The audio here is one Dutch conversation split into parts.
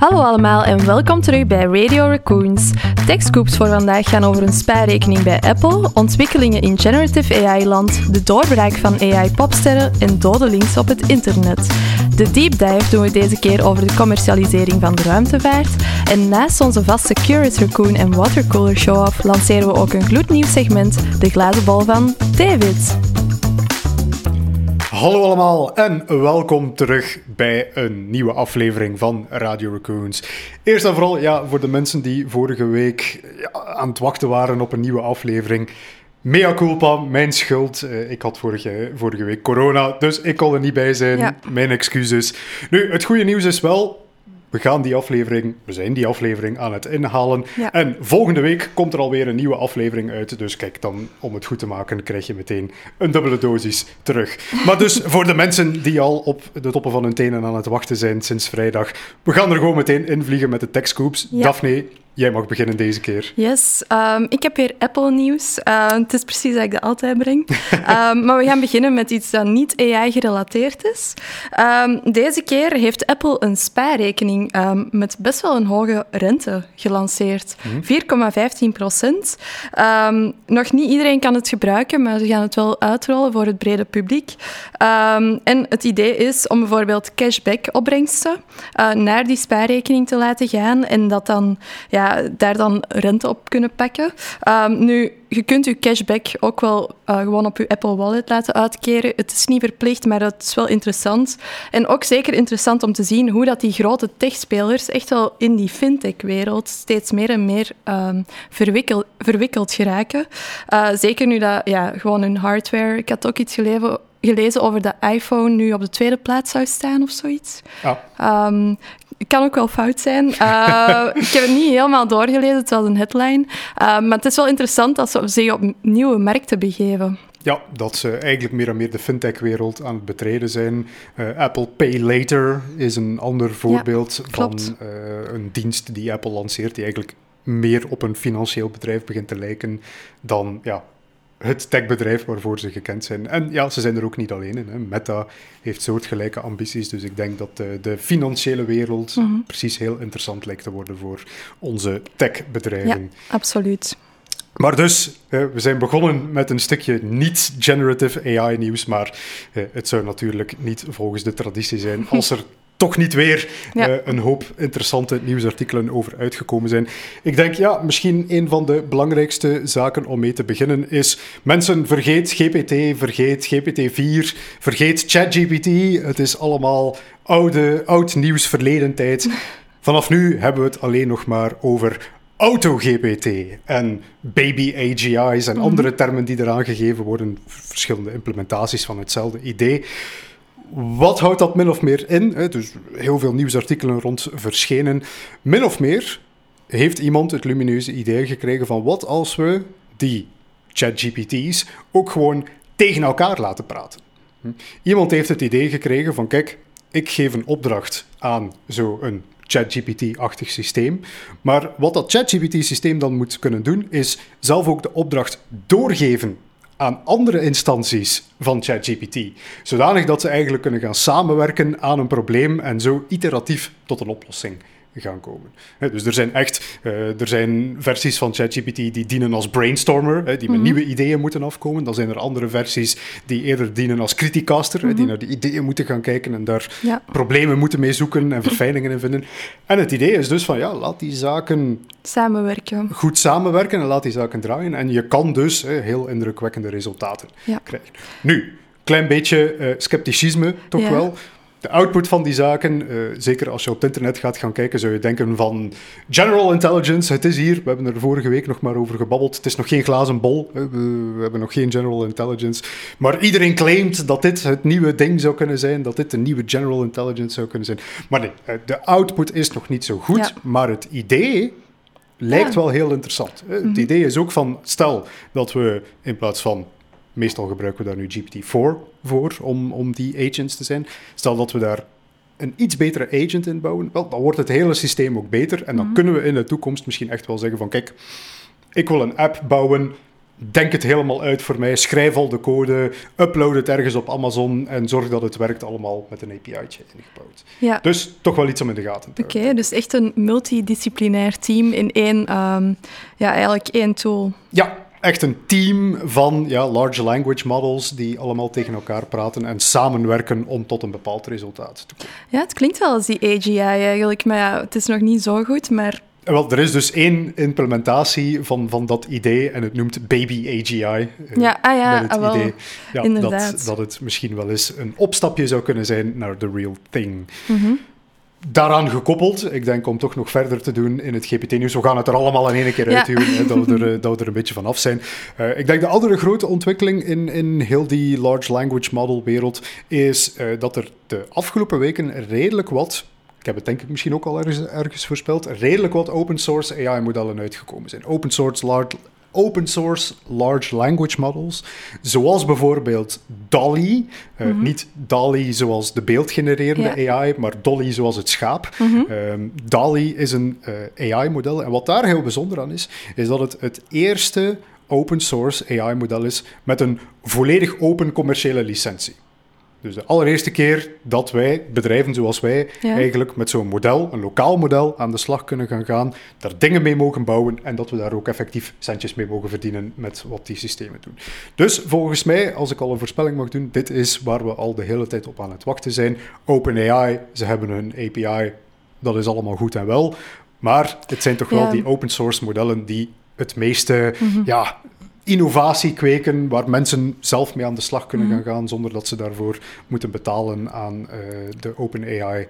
Hallo allemaal en welkom terug bij Radio Raccoons. Techscoops voor vandaag gaan over een spaarrekening bij Apple, ontwikkelingen in generative AI-land, de doorbraak van AI-popsterren en dode links op het internet. De deep dive doen we deze keer over de commercialisering van de ruimtevaart. En naast onze vaste Curious Raccoon en Watercooler show-off lanceren we ook een gloednieuw segment, de glazen bol van David. Hallo allemaal en welkom terug bij een nieuwe aflevering van Radio Raccoons. Eerst en vooral, ja, voor de mensen die vorige week ja, aan het wachten waren op een nieuwe aflevering. Mea culpa, mijn schuld. Eh, ik had vorige, vorige week corona, dus ik kon er niet bij zijn. Ja. Mijn excuses. Nu, het goede nieuws is wel, we gaan die aflevering, we zijn die aflevering aan het inhalen. Ja. En volgende week komt er alweer een nieuwe aflevering uit. Dus kijk, dan om het goed te maken, krijg je meteen een dubbele dosis terug. Maar dus voor de mensen die al op de toppen van hun tenen aan het wachten zijn sinds vrijdag, we gaan er gewoon meteen invliegen met de techscoops. Ja. Daphne, jij mag beginnen deze keer. Yes, ehm, ik heb weer Apple-nieuws. Eh, het is precies dat ik dat altijd breng. Ehm, maar we gaan beginnen met iets dat niet AI-gerelateerd is. Ehm, deze keer heeft Apple een spaarrekening met best wel een hoge rente gelanceerd. 4,15 procent. Ehm, nog niet iedereen kan het gebruiken, maar ze gaan het wel uitrollen voor het brede publiek. En het idee is om bijvoorbeeld cashback-opbrengsten eh, naar die spaarrekening te laten gaan en dat dan, ja, daar dan rente op kunnen pakken. Ehm, nu, je kunt je cashback ook wel eh, gewoon op je Apple Wallet laten uitkeren. Het is niet verplicht, maar het is wel interessant. En ook zeker interessant om te zien hoe dat die grote techspelers echt wel in die fintech-wereld steeds meer en meer ehm, verwikkel- verwikkeld geraken. Eh, zeker nu dat ja, gewoon hun hardware... Ik had ook iets gelezen, gelezen over de iPhone nu op de tweede plaats zou staan of zoiets. Ja. Ehm, kan ook wel fout zijn. Eh, ik heb het niet helemaal doorgelezen, het was een headline. Eh, maar het is wel interessant dat ze zich op nieuwe markten begeven. Ja, dat ze eigenlijk meer en meer de fintech-wereld aan het betreden zijn. Eh, Apple Pay Later is een ander voorbeeld van een dienst die Apple lanceert, die eigenlijk meer op een financieel bedrijf begint te lijken dan ja, het techbedrijf waarvoor ze gekend zijn. En ja, ze zijn er ook niet alleen in. Hè. Meta heeft soortgelijke ambities, dus ik denk dat de, de financiële wereld Mhm. precies heel interessant lijkt te worden voor onze Ja, techbedrijven. absoluut. Maar dus, we zijn begonnen met een stukje niet-generative AI-nieuws, maar het zou natuurlijk niet volgens de traditie zijn als er toch niet weer Ja. eh, een hoop interessante nieuwsartikelen over uitgekomen zijn. Ik denk, ja, misschien een van de belangrijkste zaken om mee te beginnen is, mensen, vergeet GPT, vergeet GPT-4, vergeet ChatGPT. Het is allemaal oude, oud nieuws, verleden tijd. Vanaf nu hebben we het alleen nog maar over AutoGPT en baby AGI's en andere termen die eraan gegeven worden, verschillende implementaties van hetzelfde idee. Wat houdt dat min of meer in? Dus heel veel nieuwsartikelen rond verschenen. Min of meer heeft iemand het lumineuze idee gekregen van wat als we die ChatGPT's ook gewoon tegen elkaar laten praten. Hm? Iemand heeft het idee gekregen van kijk, ik geef een opdracht aan zo'n ChatGPT-achtig systeem. Maar wat dat ChatGPT-systeem dan moet kunnen doen, is zelf ook de opdracht doorgeven aan andere instanties van ChatGPT. Zodanig dat ze eigenlijk kunnen gaan samenwerken aan een probleem en zo iteratief tot een oplossing gaan komen. Dus er zijn echt eh, er zijn versies van ChatGPT die dienen als brainstormer, die met nieuwe ideeën moeten afkomen. Dan zijn er andere versies die eerder dienen als criticaster, die naar de ideeën moeten gaan kijken en daar Ja. problemen moeten mee zoeken en verfijningen in vinden. En het idee is dus van ja, laat die zaken Samenwerken. goed samenwerken en laat die zaken draaien. En je kan dus heel indrukwekkende resultaten Ja. krijgen. Nu, klein beetje eh, scepticisme toch Ja. wel. De output van die zaken, eh, zeker als je op het internet gaat gaan kijken, zou je denken van general intelligence, het is hier. We hebben er vorige week nog maar over gebabbeld. Het is nog geen glazen bol. We, hebben nog geen general intelligence. Maar iedereen claimt dat dit het nieuwe ding zou kunnen zijn, dat dit de nieuwe general intelligence zou kunnen zijn. Maar nee, eh, de output is nog niet zo goed. Ja. Maar het idee lijkt Ja. wel heel interessant. Het idee is ook van, stel dat we in plaats van, meestal gebruiken we daar nu GPT-4 voor om, om die agents te zijn. Stel dat we daar een iets betere agent in bouwen, wel, dan wordt het hele systeem ook beter. En dan kunnen we in de toekomst misschien echt wel zeggen van, kijk, ik wil een app bouwen denk het helemaal uit voor mij, schrijf al de code, upload het ergens op Amazon en zorg dat het werkt allemaal met een API'tje ingebouwd. Ja. Dus toch wel iets om in de gaten te Oké, houden. dus echt een multidisciplinair team in één, ehm, ja, eigenlijk één tool. Ja, echt een team van ja, large language models die allemaal tegen elkaar praten en samenwerken om tot een bepaald resultaat te komen. Ja, het klinkt wel als die AGI eigenlijk, maar ja, het is nog niet zo goed, maar En Wel, er is dus één implementatie van, van dat idee en het noemt Baby AGI. eh, Ja, ah ja, met het ah idee ja, inderdaad. dat, dat het misschien wel eens een opstapje zou kunnen zijn naar the real thing. mhm. Daaraan gekoppeld, ik denk om toch nog verder te doen in het GPT-nieuws. We gaan het er allemaal in één keer Ja. uitduwen, hè, dat, we er, eh, dat we er een beetje van af zijn. Eh, ik denk de andere grote ontwikkeling in, in heel die large language model wereld is eh, dat er de afgelopen weken redelijk wat, ik heb het denk ik misschien ook al ergens, ergens voorspeld, redelijk wat open source AI-modellen uitgekomen zijn. Open source large open source large language models, zoals bijvoorbeeld DALL-E, eh, niet DALL-E zoals de beeldgenererende Ja. AI, maar Dolly zoals het schaap. Ehm, DALL-E is een eh, AI-model en wat daar heel bijzonder aan is, is dat het het eerste open source AI-model is met een volledig open commerciële licentie. Dus de allereerste keer dat wij, bedrijven zoals wij, Ja. eigenlijk met zo'n model, een lokaal model, aan de slag kunnen gaan gaan, daar dingen mee mogen bouwen en dat we daar ook effectief centjes mee mogen verdienen met wat die systemen doen. Dus volgens mij, als ik al een voorspelling mag doen, dit is waar we al de hele tijd op aan het wachten zijn. OpenAI, ze hebben hun API, dat is allemaal goed en wel, maar het zijn toch wel die open source modellen die het meeste ja, innovatie kweken, waar mensen zelf mee aan de slag kunnen gaan gaan zonder dat ze daarvoor moeten betalen aan eh, de OpenAI.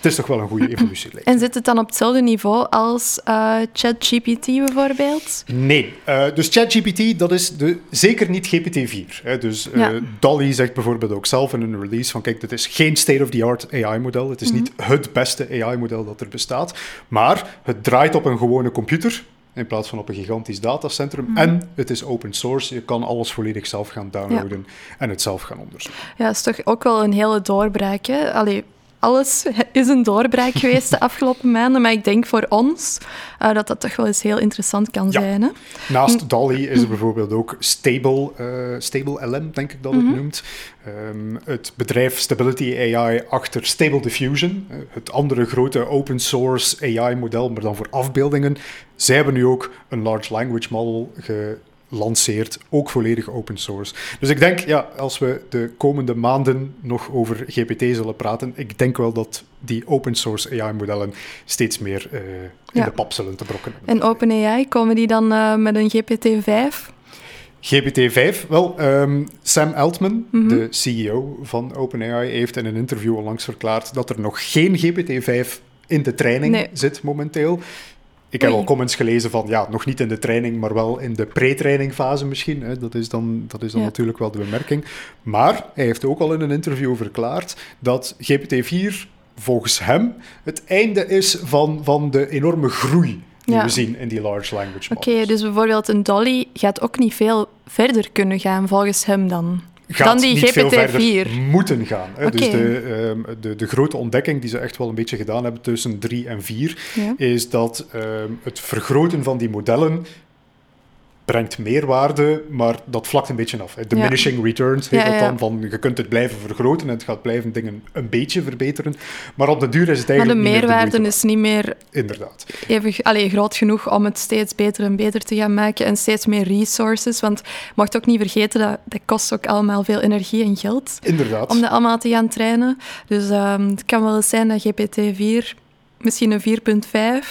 Het is toch wel een goede evolutielijn. En zit het dan op hetzelfde niveau als eh, ChatGPT bijvoorbeeld? Nee, eh, dus ChatGPT, dat is de, zeker niet GPT-4. Hè. Dus Ja. Dolly zegt bijvoorbeeld ook zelf in een release van kijk, dit is geen state-of-the-art AI-model. Het is niet het beste AI-model dat er bestaat. Maar het draait op een gewone computer in plaats van op een gigantisch datacentrum. En het is open source. Je kan alles volledig zelf gaan downloaden en het zelf gaan onderzoeken. Ja, dat is toch ook wel een hele doorbraak. Hè? Allee, alles is een doorbraak geweest de afgelopen maanden, maar ik denk voor ons eh, dat dat toch wel eens heel interessant kan Ja. zijn. Hè? Naast Dolly is er bijvoorbeeld ook Stable, eh, Stable LM, denk ik dat het noemt. Ehm, het bedrijf Stability AI achter Stable Diffusion, eh, het andere grote open source AI-model, maar dan voor afbeeldingen. Zij hebben nu ook een large language model gelanceerd, ook volledig open source. Dus ik denk, ja, als we de komende maanden nog over GPT zullen praten, ik denk wel dat die open source AI-modellen steeds meer eh, in Ja. de pap zullen te brokken. En OpenAI, komen die dan eh, met een GPT-5? GPT-5, wel, ehm, Sam Altman, Mhm. de CEO van OpenAI, heeft in een interview onlangs verklaard dat er nog geen GPT-5 in de training Nee. zit momenteel. Ik heb al comments gelezen van, ja, nog niet in de training, maar wel in de pre-trainingfase misschien. Hè. Dat is dan, dat is dan Ja. natuurlijk wel de bemerking. Maar hij heeft ook al in een interview verklaard dat GPT-4 volgens hem het einde is van, van de enorme groei die Ja. we zien in die large language Oké, models. dus bijvoorbeeld een Dolly gaat ook niet veel verder kunnen gaan volgens hem dan. Gaat dan die niet veel verder GPT-4. moeten gaan. Hè. Dus de, ehm, de, de grote ontdekking die ze echt wel een beetje gedaan hebben tussen 3 en 4, Ja. is dat ehm, het vergroten van die modellen brengt meerwaarde, maar dat vlakt een beetje af. Hè. Diminishing returns heet Ja, dat dan, van je kunt het blijven vergroten en het gaat blijven dingen een beetje verbeteren, maar op de duur is het Maar de eigenlijk niet meer de meerwaarde is niet meer. Inderdaad. even allee, groot genoeg om het steeds beter en beter te gaan maken en steeds meer resources. Want je mag ook niet vergeten, dat, dat kost ook allemaal veel energie en geld Inderdaad. om dat allemaal te gaan trainen. Dus ehm, het kan wel eens zijn dat GPT-4, misschien een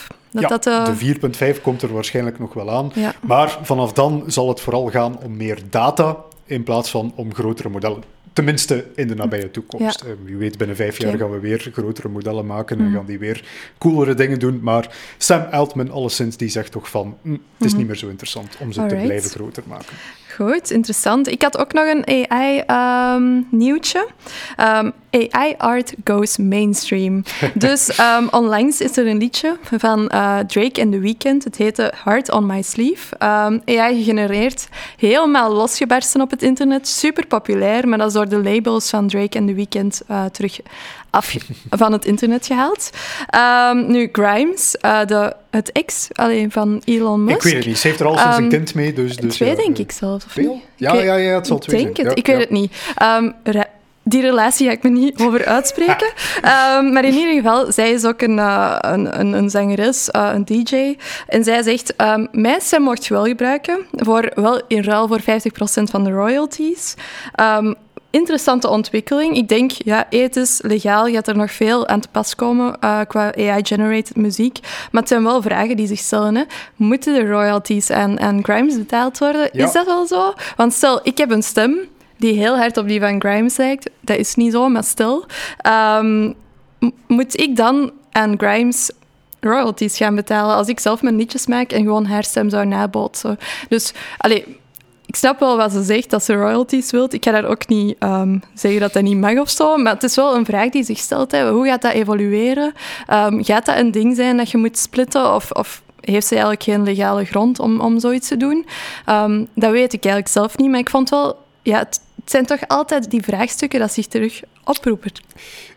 4.5, dat ja, dat... eh, de 4.5 komt er waarschijnlijk nog wel aan. ja. Maar vanaf dan zal het vooral gaan om meer data in plaats van om grotere modellen. Tenminste in de nabije toekomst. Eh, Wie weet, binnen vijf jaar gaan we weer grotere modellen maken en Mhm. gaan die weer coolere dingen doen. Maar Sam Altman, alleszins, die zegt toch van "Hm, het is Mhm. niet meer zo interessant om ze te blijven groter maken. Goed, interessant. Ik had ook nog een AI-nieuwtje. Ehm, AI art goes mainstream. dus ehm, onlangs is er een liedje van eh, Drake en The Weeknd. Het heette Heart on My Sleeve. Ehm, AI gegenereerd, helemaal losgebarsten op het internet. Super populair, maar dat is door de labels van Drake en The Weeknd eh, terug af van het internet gehaald. Ehm, nu, Grimes, uh, de, het ex alleen van Elon Musk. Ik weet het niet. Ze heeft er al sinds um, een kind mee. Dus, dus twee, ja, denk ik zelf. Of niet? Ja, ja, ja, het zal twee denk zijn. Het. Ja, ik weet het niet. Um, die relatie ga ik me niet over uitspreken. um, maar in ieder geval, zij is ook een, uh, een, een, een, zangeres, uh, een DJ. En zij zegt, um, mijn stem mocht je wel gebruiken, voor, wel in ruil voor 50% van de royalties. Um, interessante ontwikkeling. Ik denk, ja, ethisch, legaal gaat er nog veel aan te pas komen uh, qua AI-generated muziek. Maar het zijn wel vragen die zich stellen. Hè. Moeten de royalties aan, aan Grimes betaald worden? Ja. Is dat wel zo? Want stel, ik heb een stem die heel hard op die van Grimes lijkt. Dat is niet zo, maar stil. Um, moet ik dan aan Grimes royalties gaan betalen als ik zelf mijn liedjes maak en gewoon haar stem zou nabootsen? Dus, allee, ik snap wel wat ze zegt, dat ze royalties wilt. Ik ga daar ook niet um, zeggen dat dat niet mag of zo, maar het is wel een vraag die zich stelt. Hè. Hoe gaat dat evolueren? Um, gaat dat een ding zijn dat je moet splitten of... of heeft ze eigenlijk geen legale grond om, om zoiets te doen? Um, dat weet ik eigenlijk zelf niet, maar ik vond wel... Ja, het zijn toch altijd die vraagstukken dat zich terug oproepen.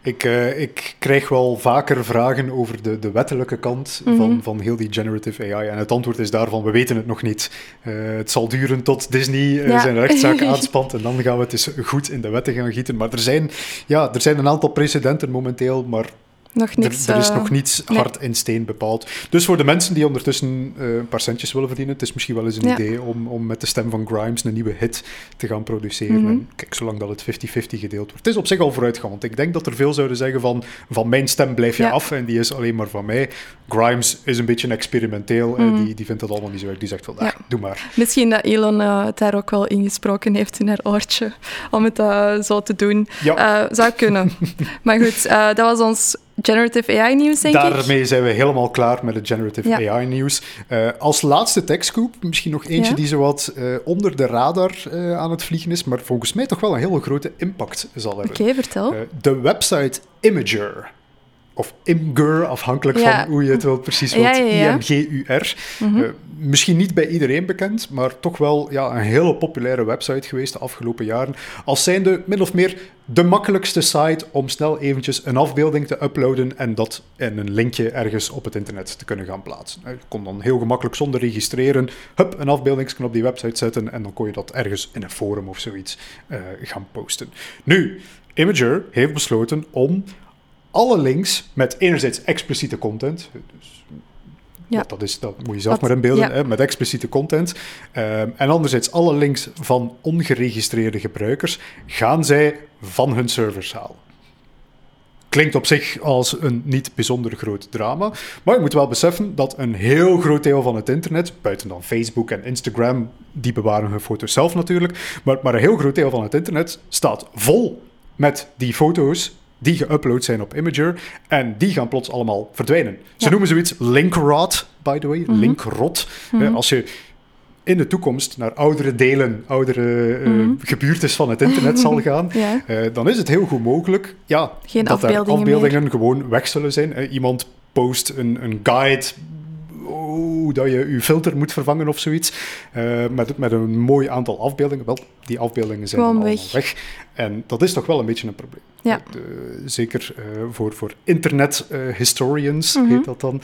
Ik, uh, ik krijg wel vaker vragen over de, de wettelijke kant mm -hmm. van, van heel die generative AI. En het antwoord is daarvan, we weten het nog niet. Uh, het zal duren tot Disney uh, ja. zijn rechtszaak aanspant en dan gaan we het eens goed in de wetten gaan gieten. Maar er zijn, ja, er zijn een aantal precedenten momenteel, maar nog niks, er, er, is nog niets nee. hard in steen bepaald. Dus voor de mensen die ondertussen een paar centjes willen verdienen, het is misschien wel eens een ja. idee om, om met de stem van Grimes een nieuwe hit te gaan produceren. Mm -hmm. En kijk, zolang dat het 50-50 gedeeld wordt. Het is op zich al vooruitgang, want ik denk dat er veel zouden zeggen van van mijn stem blijf je ja. af en die is alleen maar van mij. Grimes is een beetje experimenteel mm -hmm. en die, die vindt dat allemaal niet zo erg. Die zegt wel, ja. doe maar. Misschien dat Elon uh, het daar ook wel ingesproken heeft in haar oortje om het uh, zo te doen. Ja. zou kunnen. maar goed, dat was ons generative AI nieuws, denk Daarmee ik. Daarmee zijn we helemaal klaar met het generative ja. AI nieuws. Uh, als laatste techscoop, misschien nog eentje ja. die zo wat uh, onder de radar uh, aan het vliegen is, maar volgens mij toch wel een hele grote impact zal hebben. Oké, okay, vertel. de website Imager. Of Imgur, afhankelijk ja. van hoe je het wel precies wilt. I-M-G-U-R. Mm -hmm. misschien niet bij iedereen bekend, maar toch wel ja, een hele populaire website geweest de afgelopen jaren. Als zijnde min of meer de makkelijkste site om snel eventjes een afbeelding te uploaden en dat in een linkje ergens op het internet te kunnen gaan plaatsen. Je kon dan heel gemakkelijk zonder registreren, hup, een afbeeldingsknop op die website zetten en dan kon je dat ergens in een forum of zoiets uh, gaan posten. Nu, Imager heeft besloten om alle links met enerzijds expliciete content. Dus ja. dat, is, dat moet je zelf maar inbeelden, ja. hè, met expliciete content. Um, en anderzijds alle links van ongeregistreerde gebruikers gaan zij van hun servers halen. Klinkt op zich als een niet bijzonder groot drama, maar je moet wel beseffen dat een heel groot deel van het internet, buiten dan Facebook en Instagram, die bewaren hun foto's zelf natuurlijk, maar, maar een heel groot deel van het internet staat vol met die foto's die geüpload zijn op Imager. En die gaan plots allemaal verdwijnen. Ze ja. noemen zoiets linkrot, by the way. Mm -hmm. Linkrot. Mm -hmm. uh, als je in de toekomst naar oudere delen, oudere mm -hmm. gebuurtes van het internet zal gaan, ja. uh, dan is het heel goed mogelijk ja, Geen dat afbeeldingen, er afbeeldingen meer. gewoon weg zullen zijn. iemand post een, een guide oh, dat je je filter moet vervangen of zoiets. Uh, met, met een mooi aantal afbeeldingen. Wel, die afbeeldingen zijn allemaal weg. weg. En dat is toch wel een beetje een probleem. Ja. De, zeker uh, voor, voor internet historians, Mhm. mm -hmm. heet dat dan.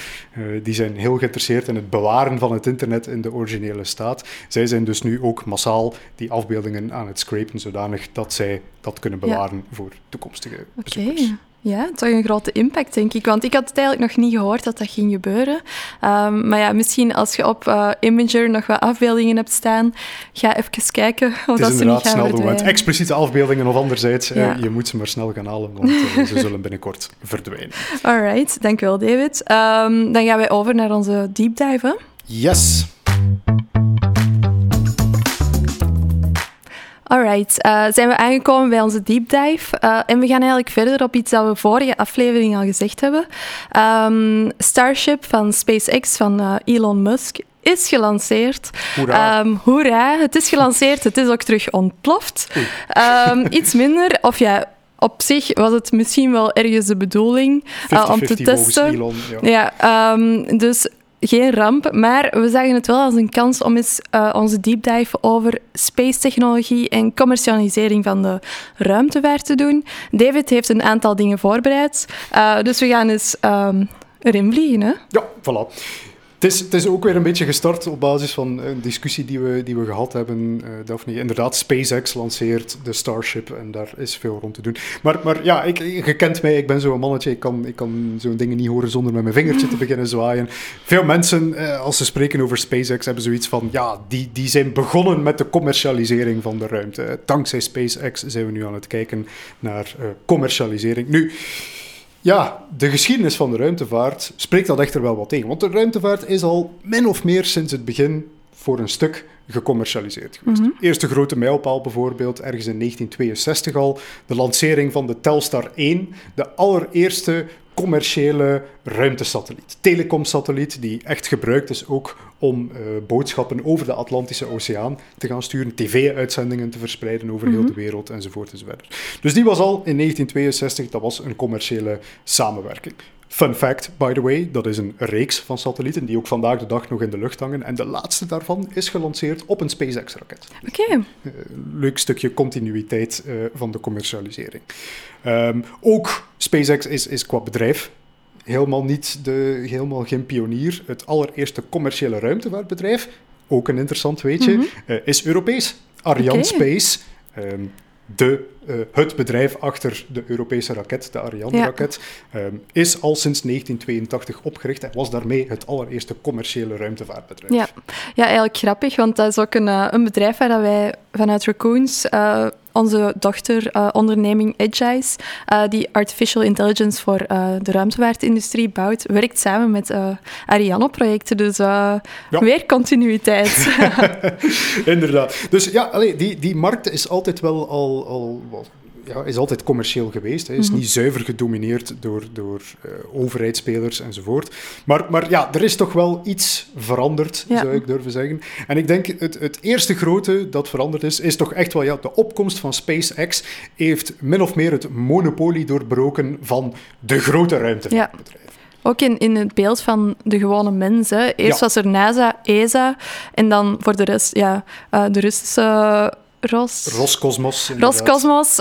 die zijn heel geïnteresseerd in het bewaren van het internet in de originele staat. Zij zijn dus nu ook massaal die afbeeldingen aan het scrapen, zodanig dat zij dat kunnen bewaren ja. voor toekomstige bezoekers. Okay. Ja, toch een grote impact, denk ik. Want ik had het eigenlijk nog niet gehoord dat dat ging gebeuren. Um, maar ja, misschien als je op uh, Imager nog wat afbeeldingen hebt staan, ga even kijken of het dat is ze niet gaan snel verdwijnen. doen. Expliciete afbeeldingen of anderzijds, ja. uh, je moet ze maar snel gaan halen, want uh, ze zullen binnenkort verdwijnen. Alright, dankjewel David. Um, dan gaan wij over naar onze deep dive. Hè? Yes. Alright, uh, zijn we aangekomen bij onze deep dive. Uh, en we gaan eigenlijk verder op iets dat we vorige aflevering al gezegd hebben. Um, Starship van SpaceX van uh, Elon Musk is gelanceerd. Hoera. Um, hoera, het is gelanceerd, het is ook terug ontploft. Um, iets minder, of ja, op zich was het misschien wel ergens de bedoeling 50, om te testen. Elon, ja, ja um, dus geen ramp, maar we zagen het wel als een kans om eens uh, onze deep dive over space technologie en commercialisering van de ruimtevaart te doen. David heeft een aantal dingen voorbereid, uh, dus we gaan eens um, erin vliegen. Hè? Ja, voilà. Het is, is ook weer een beetje gestart op basis van een discussie die we, die we gehad hebben, uh, Daphne. Inderdaad, SpaceX lanceert de Starship en daar is veel rond te doen. Maar, maar ja, ik, je kent mij, ik ben zo'n mannetje, ik kan, ik kan zo'n dingen niet horen zonder met mijn vingertje te beginnen zwaaien. Veel mensen, uh, als ze spreken over SpaceX, hebben zoiets van, ja, die, die zijn begonnen met de commercialisering van de ruimte. Dankzij SpaceX zijn we nu aan het kijken naar commercialisering. Nu... Ja, de geschiedenis van de ruimtevaart spreekt dat echter wel wat tegen. Want de ruimtevaart is al min of meer sinds het begin voor een stuk gecommercialiseerd geweest. Mm -hmm. Eerste grote mijlpaal bijvoorbeeld, ergens in 1962 al, de lancering van de Telstar 1, de allereerste commerciële ruimtesatelliet. Telecomsatelliet die echt gebruikt is ook om uh, boodschappen over de Atlantische Oceaan te gaan sturen, tv-uitzendingen te verspreiden over mm -hmm. heel de wereld enzovoort enzovoort. Dus die was al in 1962, dat was een commerciële samenwerking. Fun fact, by the way, dat is een reeks van satellieten die ook vandaag de dag nog in de lucht hangen. En de laatste daarvan is gelanceerd op een SpaceX-raket. Oké. Okay. Uh, leuk stukje continuïteit uh, van de commercialisering. Um, ook SpaceX is, is qua bedrijf helemaal, niet de, helemaal geen pionier. Het allereerste commerciële ruimtevaartbedrijf, ook een interessant weetje, mm -hmm. uh, is Europees. Ariane okay. Space. Um, de, uh, het bedrijf achter de Europese raket, de Ariane-raket, ja. um, is al sinds 1982 opgericht en was daarmee het allereerste commerciële ruimtevaartbedrijf. Ja, ja eigenlijk grappig, want dat is ook een, uh, een bedrijf waar wij vanuit Raccoons uh, onze dochteronderneming uh, Edgeice, uh, die artificial intelligence voor uh, de ruimtevaartindustrie bouwt, werkt samen met Ariane-projecten. Dus ja. weer continuïteit. Inderdaad. Dus ja, allee, die, die markt is altijd wel al, al ja, is altijd commercieel geweest. Hij is mm -hmm. niet zuiver gedomineerd door, door uh, overheidsspelers enzovoort. Maar, maar ja, er is toch wel iets veranderd, ja. zou ik durven zeggen. En ik denk, het, het eerste grote dat veranderd is, is toch echt wel ja, de opkomst van SpaceX heeft min of meer het monopolie doorbroken van de grote ruimtevaartbedrijven. Ja. Ook in, in het beeld van de gewone mensen. Eerst ja. was er NASA, ESA en dan voor de rest ja, uh, de Russische Ros... Roscosmos. Roscosmos.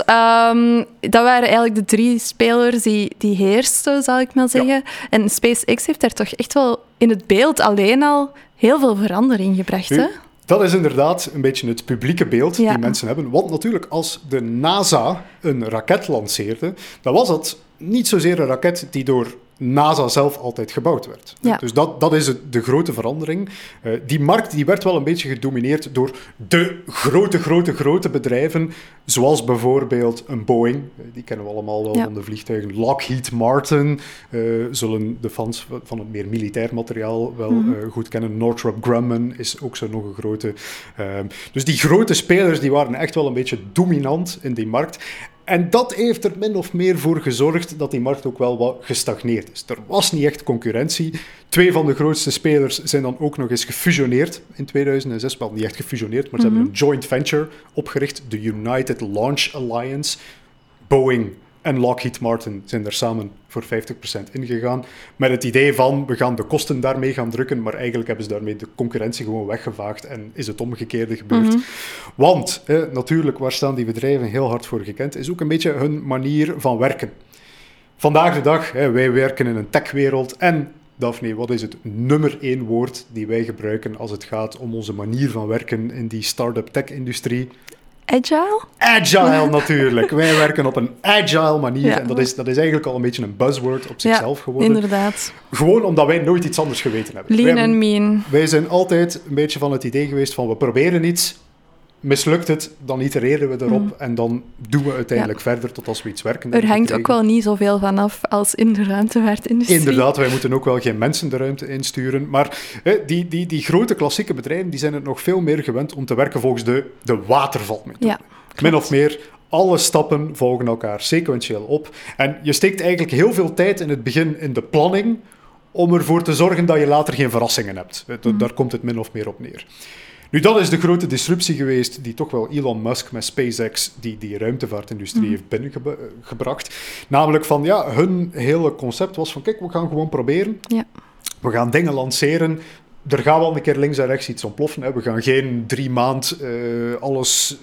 Um, dat waren eigenlijk de drie spelers die, die heersten, zal ik maar zeggen. Ja. En SpaceX heeft daar toch echt wel in het beeld alleen al heel veel verandering gebracht. Nu, hè? Dat is inderdaad een beetje het publieke beeld ja. die mensen hebben. Want natuurlijk, als de NASA een raket lanceerde, dan was dat niet zozeer een raket die door NASA zelf altijd gebouwd werd. Ja. Dus dat, dat is het, de grote verandering. Uh, die markt die werd wel een beetje gedomineerd door de grote, grote, grote bedrijven, zoals bijvoorbeeld een Boeing. Die kennen we allemaal wel ja. van de vliegtuigen. Lockheed Martin uh, zullen de fans van het meer militair materiaal wel mm -hmm. uh, goed kennen. Northrop Grumman is ook zo nog een grote. dus die grote spelers die waren echt wel een beetje dominant in die markt. En dat heeft er min of meer voor gezorgd dat die markt ook wel wat gestagneerd is. Er was niet echt concurrentie. Twee van de grootste spelers zijn dan ook nog eens gefusioneerd in 2006. Wel niet echt gefusioneerd, maar ze mm -hmm. hebben een joint venture opgericht, de United Launch Alliance. Boeing en Lockheed Martin zijn er samen voor 50% ingegaan. Met het idee van, we gaan de kosten daarmee gaan drukken, maar eigenlijk hebben ze daarmee de concurrentie gewoon weggevaagd en is het omgekeerde gebeurd. Mm -hmm. Want, eh, natuurlijk, waar staan die bedrijven heel hard voor gekend, is ook een beetje hun manier van werken. Vandaag de dag, wij werken in een techwereld en Daphne, wat is het nummer één woord die wij gebruiken als het gaat om onze manier van werken in die start-up tech-industrie? Agile? Agile natuurlijk. Wij werken op een agile manier. Ja. En dat is, dat is eigenlijk al een beetje een buzzword op zichzelf ja, geworden. Inderdaad. Gewoon omdat wij nooit iets anders geweten hebben. Lean and mean. Wij zijn altijd een beetje van het idee geweest van we proberen iets, mislukt het, dan itereren we erop mm. en dan doen we uiteindelijk ja. verder tot als we iets werken. Er hangt ook wel niet zoveel van af als in de ruimtevaartindustrie. Inderdaad, wij moeten ook wel geen mensen de ruimte insturen. Maar hè, die, die, die grote klassieke bedrijven die zijn het nog veel meer gewend om te werken volgens de, de watervalmethode. Ja, Min of meer alle stappen volgen elkaar sequentieel op. En je steekt eigenlijk heel veel tijd in het begin in de planning om ervoor te zorgen dat je later geen verrassingen hebt. Mm. Daar komt het min of meer op neer. Nu, dat is de grote disruptie geweest die toch wel Elon Musk met SpaceX die, die ruimtevaartindustrie mm. heeft binnengebracht. Namelijk van, ja, hun hele concept was van, kijk, we gaan gewoon proberen. Ja. we gaan dingen lanceren. Er gaat wel een keer links en rechts iets ontploffen. Hè. We gaan geen drie maand uh, alles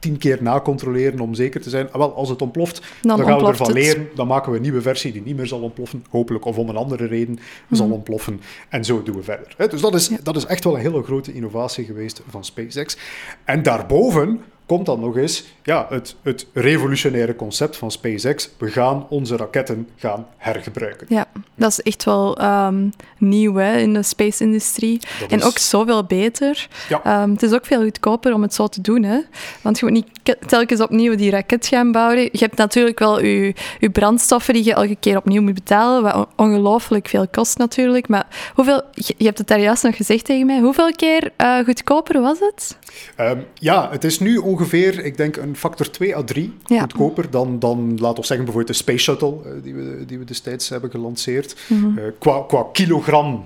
tien keer nacontroleren om zeker te zijn. Ah, wel, als het ontploft, dan, dan gaan we ervan leren. Dan maken we een nieuwe versie die niet meer zal ontploffen. Hopelijk, of om een andere reden zal mhm. ontploffen. En zo doen we verder. Dus dat is, dat is echt wel een hele grote innovatie geweest van SpaceX. En daarboven komt dan nog eens ja, het, het revolutionaire concept van SpaceX. We gaan onze raketten gaan hergebruiken. Ja, dat is echt wel ehm, nieuw hè, in de space-industrie. En ook zoveel beter. Ja. Ehm, het is ook veel goedkoper om het zo te doen. Hè? Want je moet niet telkens opnieuw die raket gaan bouwen. Je hebt natuurlijk wel je, je brandstoffen die je elke keer opnieuw moet betalen, wat ongelooflijk veel kost natuurlijk. Maar hoeveel, je hebt het daar juist nog gezegd tegen mij, hoeveel keer uh, goedkoper was het? Ehm, ja, het is nu ongeveer, ik denk, een factor 2 à 3 goedkoper dan, dan, laten we zeggen, bijvoorbeeld de Space Shuttle, uh, die, we, die we destijds hebben gelanceerd. Mm qua, qua kilogram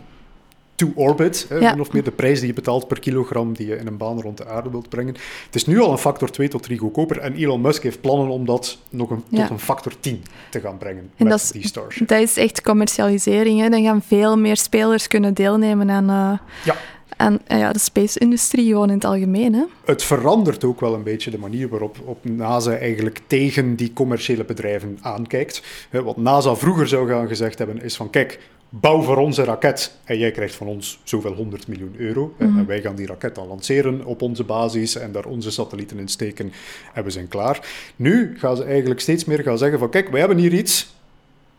to orbit, ja. of meer de prijs die je betaalt per kilogram die je in een baan rond de aarde wilt brengen. Het is nu al een factor 2 tot 3 goedkoper en Elon Musk heeft plannen om dat nog een, tot een factor 10 te gaan brengen en met die Starship. Dat is echt commercialisering. Hè? Dan gaan veel meer spelers kunnen deelnemen aan, uh, ja. Aan uh, ja, de space-industrie gewoon in het algemeen. Hè? Het verandert ook wel een beetje de manier waarop op NASA eigenlijk tegen die commerciële bedrijven aankijkt. Wat NASA vroeger zou gaan gezegd hebben is van kijk, bouw voor onze raket en jij krijgt van ons zoveel 100 miljoen euro. En mhm. wij gaan die raket dan lanceren op onze basis en daar onze satellieten in steken en we zijn klaar. Nu gaan ze eigenlijk steeds meer gaan zeggen van kijk, wij hebben hier iets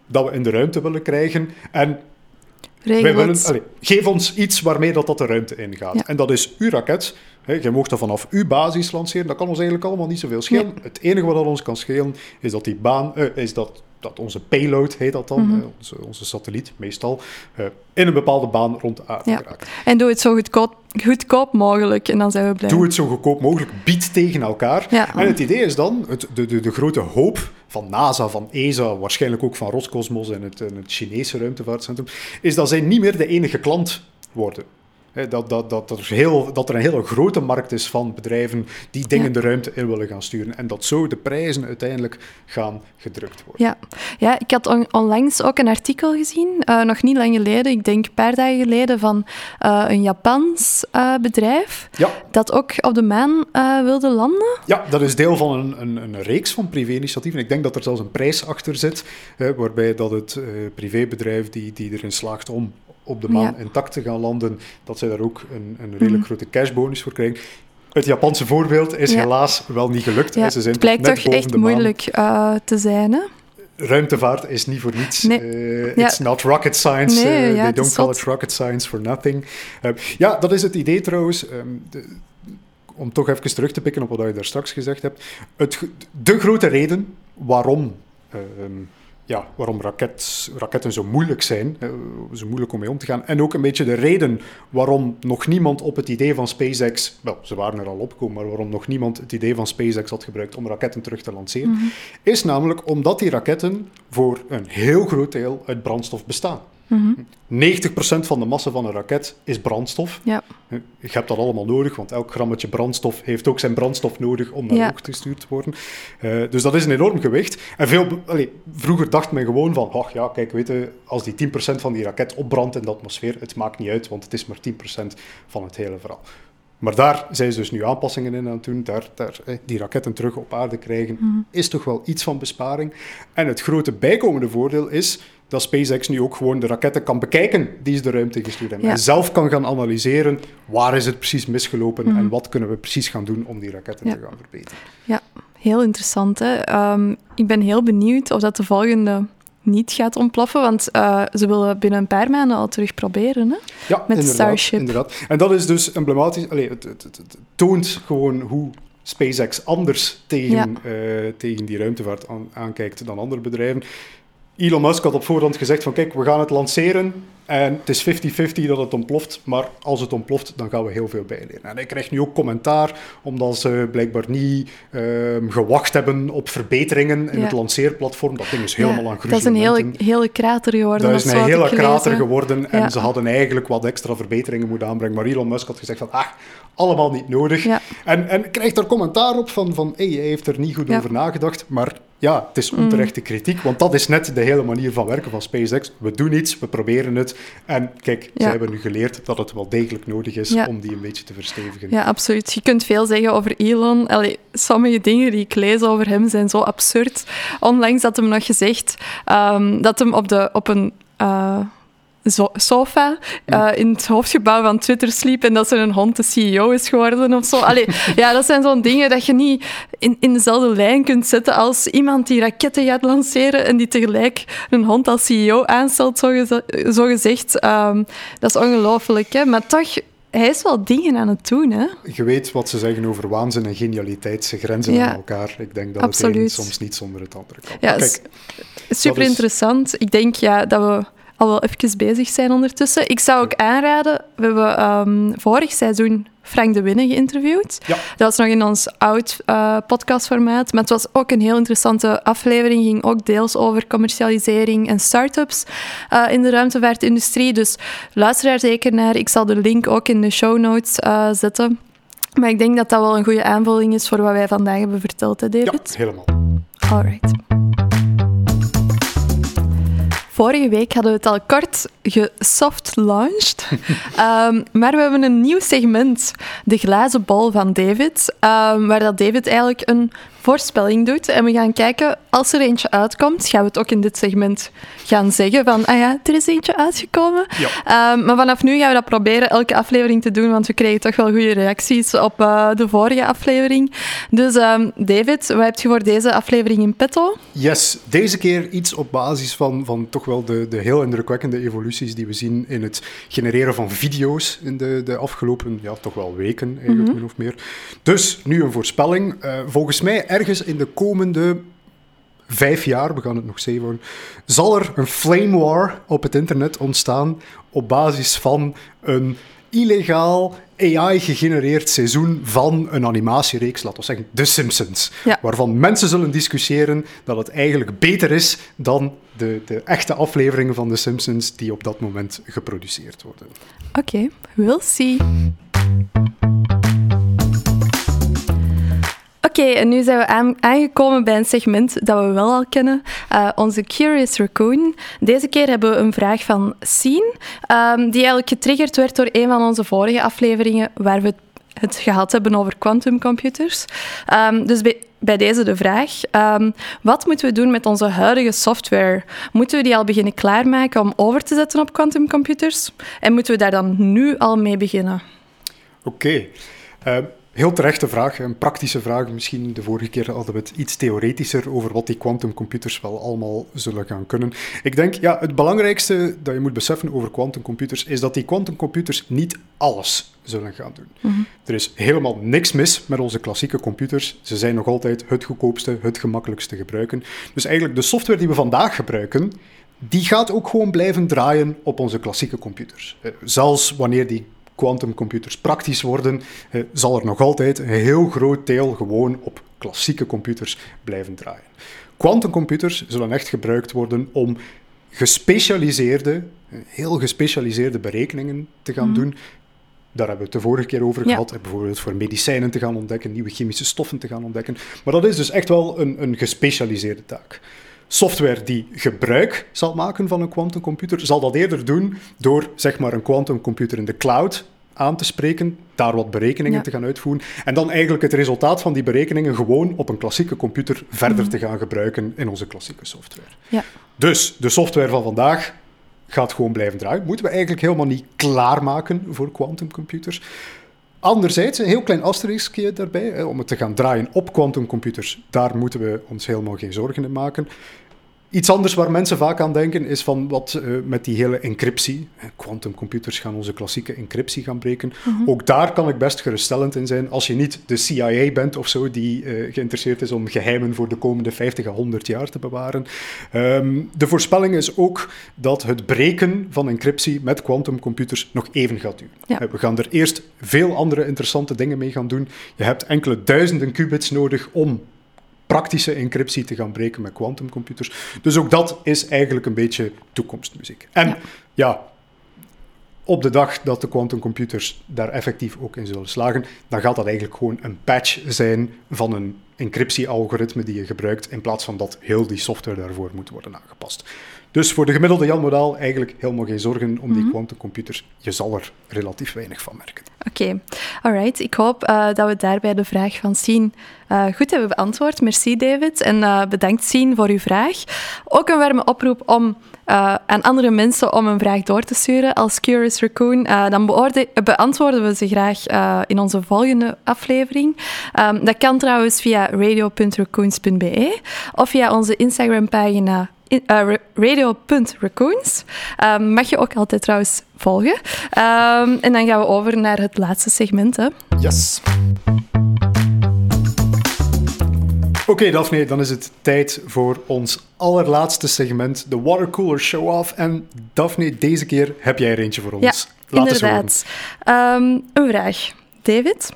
dat we in de ruimte willen krijgen en wij willen, allez, geef ons iets waarmee dat, dat de ruimte ingaat. En dat is uw raket. je mocht dat vanaf uw basis lanceren. Dat kan ons eigenlijk allemaal niet zoveel schelen. Het enige wat dat ons kan schelen is dat die baan, uh, is dat dat onze payload, heet dat dan, mhm. onze, onze, satelliet meestal, uh, in een bepaalde baan rond de aarde ja. geraakt. En doe het zo goedkoop, goedkoop mogelijk en dan zijn we blij. Doe het zo goedkoop mogelijk, bied tegen elkaar. Ja. En het idee is dan, het, de, de, de grote hoop van NASA, van ESA, waarschijnlijk ook van Roscosmos en het, en het Chinese ruimtevaartcentrum, is dat zij niet meer de enige klant worden dat, dat, dat, er heel, dat er een hele grote markt is van bedrijven die dingen de ruimte in willen gaan sturen. En dat zo de prijzen uiteindelijk gaan gedrukt worden. Ja, ja ik had onlangs ook een artikel gezien, uh, nog niet lang geleden, ik denk een paar dagen geleden, van uh, een Japans uh, bedrijf ja. dat ook op de maan wilde landen. Ja, dat is deel van een, een, een reeks van privé-initiatieven. Ik denk dat er zelfs een prijs achter zit, waarbij dat het privébedrijf die, die erin slaagt om op de maan intact te gaan landen, dat zij daar ook een, een redelijk mhm. grote cashbonus voor krijgen. Het Japanse voorbeeld is helaas wel niet gelukt. Ja. Ze zijn het blijkt toch echt moeilijk uh, te zijn, hè? Ruimtevaart is niet voor niets. Nee. Uh, it's not rocket science. Nee, uh, they don't call it rocket science for nothing. ja, dat is het idee trouwens. Um, de, om toch even terug te pikken op wat je daar straks gezegd hebt. Het, de grote reden waarom um, ja, waarom raket, raketten zo moeilijk zijn, zo moeilijk om mee om te gaan. En ook een beetje de reden waarom nog niemand op het idee van SpaceX, wel, ze waren er al opgekomen, maar waarom nog niemand het idee van SpaceX had gebruikt om raketten terug te lanceren, mhm. is namelijk omdat die raketten voor een heel groot deel uit brandstof bestaan. 90% van de massa van een raket is brandstof. Ja. Je hebt dat allemaal nodig, want elk grammetje brandstof heeft ook zijn brandstof nodig om naar ja. gestuurd te worden. Uh, dus dat is een enorm gewicht. En veel, allez, vroeger dacht men gewoon van, ach ja, kijk, weet je, als die 10% van die raket opbrandt in de atmosfeer, het maakt niet uit, want het is maar 10% van het hele verhaal. Maar daar zijn ze dus nu aanpassingen in aan het doen. Daar, daar, die raketten terug op aarde krijgen, mhm. is toch wel iets van besparing. En het grote bijkomende voordeel is dat SpaceX nu ook gewoon de raketten kan bekijken die ze de ruimte gestuurd hebben. En zelf kan gaan analyseren waar is het precies misgelopen mm. en wat kunnen we precies gaan doen om die raketten te gaan verbeteren. Ja, heel interessant. Hè? Um, ik ben heel benieuwd of dat de volgende niet gaat ontploffen, want uh, ze willen binnen een paar maanden al terug proberen hè? Ja, met Starship. inderdaad. En dat is dus emblematisch. Allee, het, het, het, het toont gewoon hoe SpaceX anders tegen, uh, tegen die ruimtevaart aan, aankijkt dan andere bedrijven. Elon Musk had op voorhand gezegd van kijk, we gaan het lanceren en het is 50-50 dat het ontploft, maar als het ontploft, dan gaan we heel veel bijleren. En hij krijgt nu ook commentaar, omdat ze blijkbaar niet uh, gewacht hebben op verbeteringen in het lanceerplatform. Dat ding is helemaal ja, aan Dat is een hele, hele krater geworden. Dat is een hele krater geworden en ze hadden eigenlijk wat extra verbeteringen moeten aanbrengen. Maar Elon Musk had gezegd van, ah, allemaal niet nodig. En, en krijgt er commentaar op van, van hey, hij heeft er niet goed over nagedacht, maar ja, het is onterechte kritiek, want dat is net de hele manier van werken van SpaceX. We doen iets, we proberen het. En kijk, Ja. ze hebben nu geleerd dat het wel degelijk nodig is Ja. om die een beetje te verstevigen. Ja, absoluut. Je kunt veel zeggen over Elon. Allee, sommige dingen die ik lees over hem zijn zo absurd. Onlangs had hem nog gezegd ehm, dat hem op, de, op een eh, sofa eh, in het hoofdgebouw van Twitter sliep en dat zijn hond de CEO is geworden of zo. Allee, ja, dat zijn zo'n dingen dat je niet in, in dezelfde lijn kunt zetten als iemand die raketten gaat lanceren en die tegelijk een hond als CEO aanstelt, zo, zo gezegd. Ehm, dat is ongelooflijk, hè? Maar toch, hij is wel dingen aan het doen, hè? Je weet wat ze zeggen over waanzin en genialiteit. Ze grenzen Ja. aan elkaar. Ik denk dat Absoluut. het een soms niet zonder het andere kan. Ja, kijk, Super interessant. Ik denk ja, dat we al wel even bezig zijn ondertussen. Ik zou ook aanraden, we hebben ehm, vorig seizoen Frank de Winne geïnterviewd. Ja. Dat was nog in ons oud eh, podcastformaat, maar het was ook een heel interessante aflevering. ging ook deels over commercialisering en start-ups eh, in de ruimtevaartindustrie. Dus luister daar zeker naar. Ik zal de link ook in de show notes eh, zetten. Maar ik denk dat dat wel een goede aanvulling is voor wat wij vandaag hebben verteld, hè, ja, David? helemaal. Alright. Vorige week hadden we het al kort gesoft-launched. Ehm, maar we hebben een nieuw segment, de glazen bol van David, ehm, waar dat David eigenlijk een voorspelling doet. En we gaan kijken, als er eentje uitkomt, gaan we het ook in dit segment gaan zeggen van, ah ja, er is eentje uitgekomen. Ja. Ehm, maar vanaf nu gaan we dat proberen elke aflevering te doen, want we kregen toch wel goede reacties op eh, de vorige aflevering. Dus ehm, David, wat heb je voor deze aflevering in petto? Yes, deze keer iets op basis van, van toch wel de, de heel indrukwekkende evoluties die we zien in het genereren van video's in de, de afgelopen, ja, toch wel weken eigenlijk min of meer. Dus nu een voorspelling. Eh, volgens mij ergens in de komende vijf jaar, we gaan het nog zeven worden, zal er een flame war op het internet ontstaan op basis van een illegaal AI-gegenereerd seizoen van een animatiereeks, laten we zeggen The Simpsons. Ja. Waarvan mensen zullen discussiëren dat het eigenlijk beter is dan de, de echte afleveringen van The Simpsons die op dat moment geproduceerd worden. Oké, we'll see. Oké, en nu zijn we aan- aangekomen bij een segment dat we wel al kennen. eh, onze Curious Raccoon. Deze keer hebben we een vraag van Sien, ehm, die eigenlijk getriggerd werd door een van onze vorige afleveringen, waar we het- gehad hebben over quantumcomputers. Ehm, dus bij, deze de vraag, ehm, wat moeten we doen met onze huidige software? Moeten we die al beginnen klaarmaken om over te zetten op quantumcomputers? En moeten we daar dan nu al mee beginnen? Oké. Heel terechte vraag, een praktische vraag. Misschien de vorige keer hadden we het iets theoretischer over wat die quantumcomputers wel allemaal zullen gaan kunnen. Ik denk, ja, het belangrijkste dat je moet beseffen over quantumcomputers is dat die quantumcomputers niet alles zullen gaan doen. Er is helemaal niks mis met onze klassieke computers. Ze zijn nog altijd het goedkoopste, het gemakkelijkste te gebruiken. Dus eigenlijk de software die we vandaag gebruiken, die gaat ook gewoon blijven draaien op onze klassieke computers. Eh, Zelfs wanneer die quantumcomputers praktisch worden, eh, zal er nog altijd een heel groot deel gewoon op klassieke computers blijven draaien. Quantumcomputers zullen echt gebruikt worden om gespecialiseerde, eh, heel gespecialiseerde berekeningen te gaan doen. Daar hebben we het de vorige keer over Ja. gehad. eh, Bijvoorbeeld voor medicijnen te gaan ontdekken, nieuwe chemische stoffen te gaan ontdekken. Maar dat is dus echt wel een, een gespecialiseerde taak. Software die gebruik zal maken van een quantumcomputer, zal dat eerder doen door zeg maar, een quantumcomputer in de cloud aan te spreken, daar wat berekeningen Ja. te gaan uitvoeren en dan eigenlijk het resultaat van die berekeningen gewoon op een klassieke computer verder te gaan gebruiken in onze klassieke software. Ja. Dus de software van vandaag gaat gewoon blijven draaien. Moeten we eigenlijk helemaal niet klaarmaken voor quantumcomputers. Anderzijds, een heel klein asteriskje daarbij, om het te gaan draaien op quantumcomputers, daar moeten we ons helemaal geen zorgen in maken. Iets anders waar mensen vaak aan denken is van wat eh, met die hele encryptie. Quantumcomputers gaan onze klassieke encryptie gaan breken. Ook daar kan ik best geruststellend in zijn als je niet de CIA bent of zo die eh, geïnteresseerd is om geheimen voor de komende 50 à 100 jaar te bewaren. Ehm, de voorspelling is ook dat het breken van encryptie met quantumcomputers nog even gaat duren. Ja. Eh, We gaan er eerst veel andere interessante dingen mee gaan doen. Je hebt enkele duizenden qubits nodig om praktische encryptie te gaan breken met quantumcomputers. Dus ook dat is eigenlijk een beetje toekomstmuziek. En Ja. ja, op de dag dat de quantumcomputers daar effectief ook in zullen slagen, dan gaat dat eigenlijk gewoon een patch zijn van een encryptie-algoritme die je gebruikt, in plaats van dat heel die software daarvoor moet worden aangepast. Dus voor de gemiddelde Jan Modaal eigenlijk helemaal geen zorgen om die quantumcomputers. Je zal er relatief weinig van merken. Oké, alright. Ik hoop eh, dat we daarbij de vraag van Sien eh, goed hebben beantwoord. Merci, David. En eh, bedankt, Sien, voor uw vraag. Ook een warme oproep om eh, aan andere mensen om een vraag door te sturen als Curious Raccoon. Eh, dan beantwoorden we ze graag eh, in onze volgende aflevering. Ehm, dat kan trouwens via radio.raccoons.be of via onze Instagram-pagina in- ra- radio.raccoons. Ehm, mag je ook altijd trouwens volgen. Ehm, en dan gaan we over naar het laatste segment. Hè. Yes. Oké, Daphne, dan is het tijd voor ons allerlaatste segment, de Watercooler Show-Off. En Daphne, deze keer heb jij er eentje voor ons. Ja, Laat inderdaad. Ehm, een vraag. David,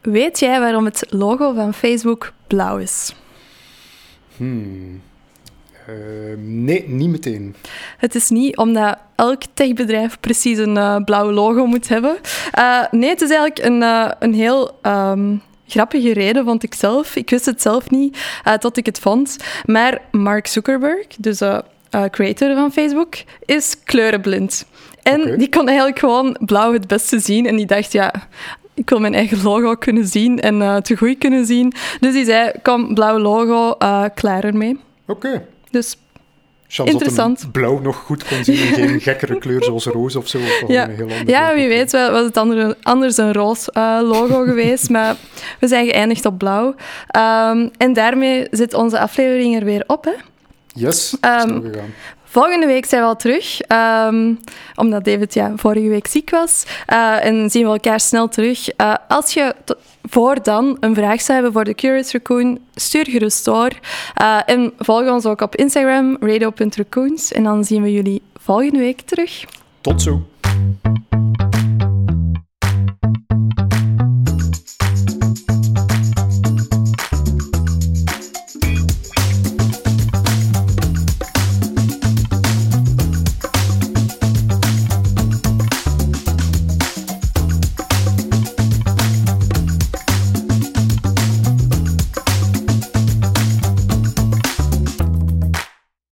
weet jij waarom het logo van Facebook blauw is? Hmm. Eh, nee, niet meteen. Het is niet omdat elk techbedrijf precies een eh, blauw logo moet hebben. Eh, nee, het is eigenlijk een, eh, een heel ehm, grappige reden, vond ik zelf. Ik wist het zelf niet eh, tot ik het vond. Maar Mark Zuckerberg, dus de creator van Facebook, is kleurenblind. En die kon eigenlijk gewoon blauw het beste zien. En die dacht, ja, ik wil mijn eigen logo kunnen zien en te goed kunnen zien. Dus die zei, kom, blauw logo, klaar ermee. Oké. Dus dat Interessant. blauw nog goed kon zien en geen gekkere kleur zoals roze of zo. Of Ja, een heel ja wie weet wel, was het andere, anders een roos eh, logo geweest, maar we zijn geëindigd op blauw. Ehm, en daarmee zit onze aflevering er weer op. Hè? Yes, gegaan. Volgende week zijn we al terug, ehm, omdat David ja, vorige week ziek was. Eh, en zien we elkaar snel terug. Eh, als je voor dan een vraag zou hebben voor de Curious Raccoon, stuur gerust door. Eh, en volg ons ook op Instagram, radio.raccoons. En dan zien we jullie volgende week terug. Tot zo.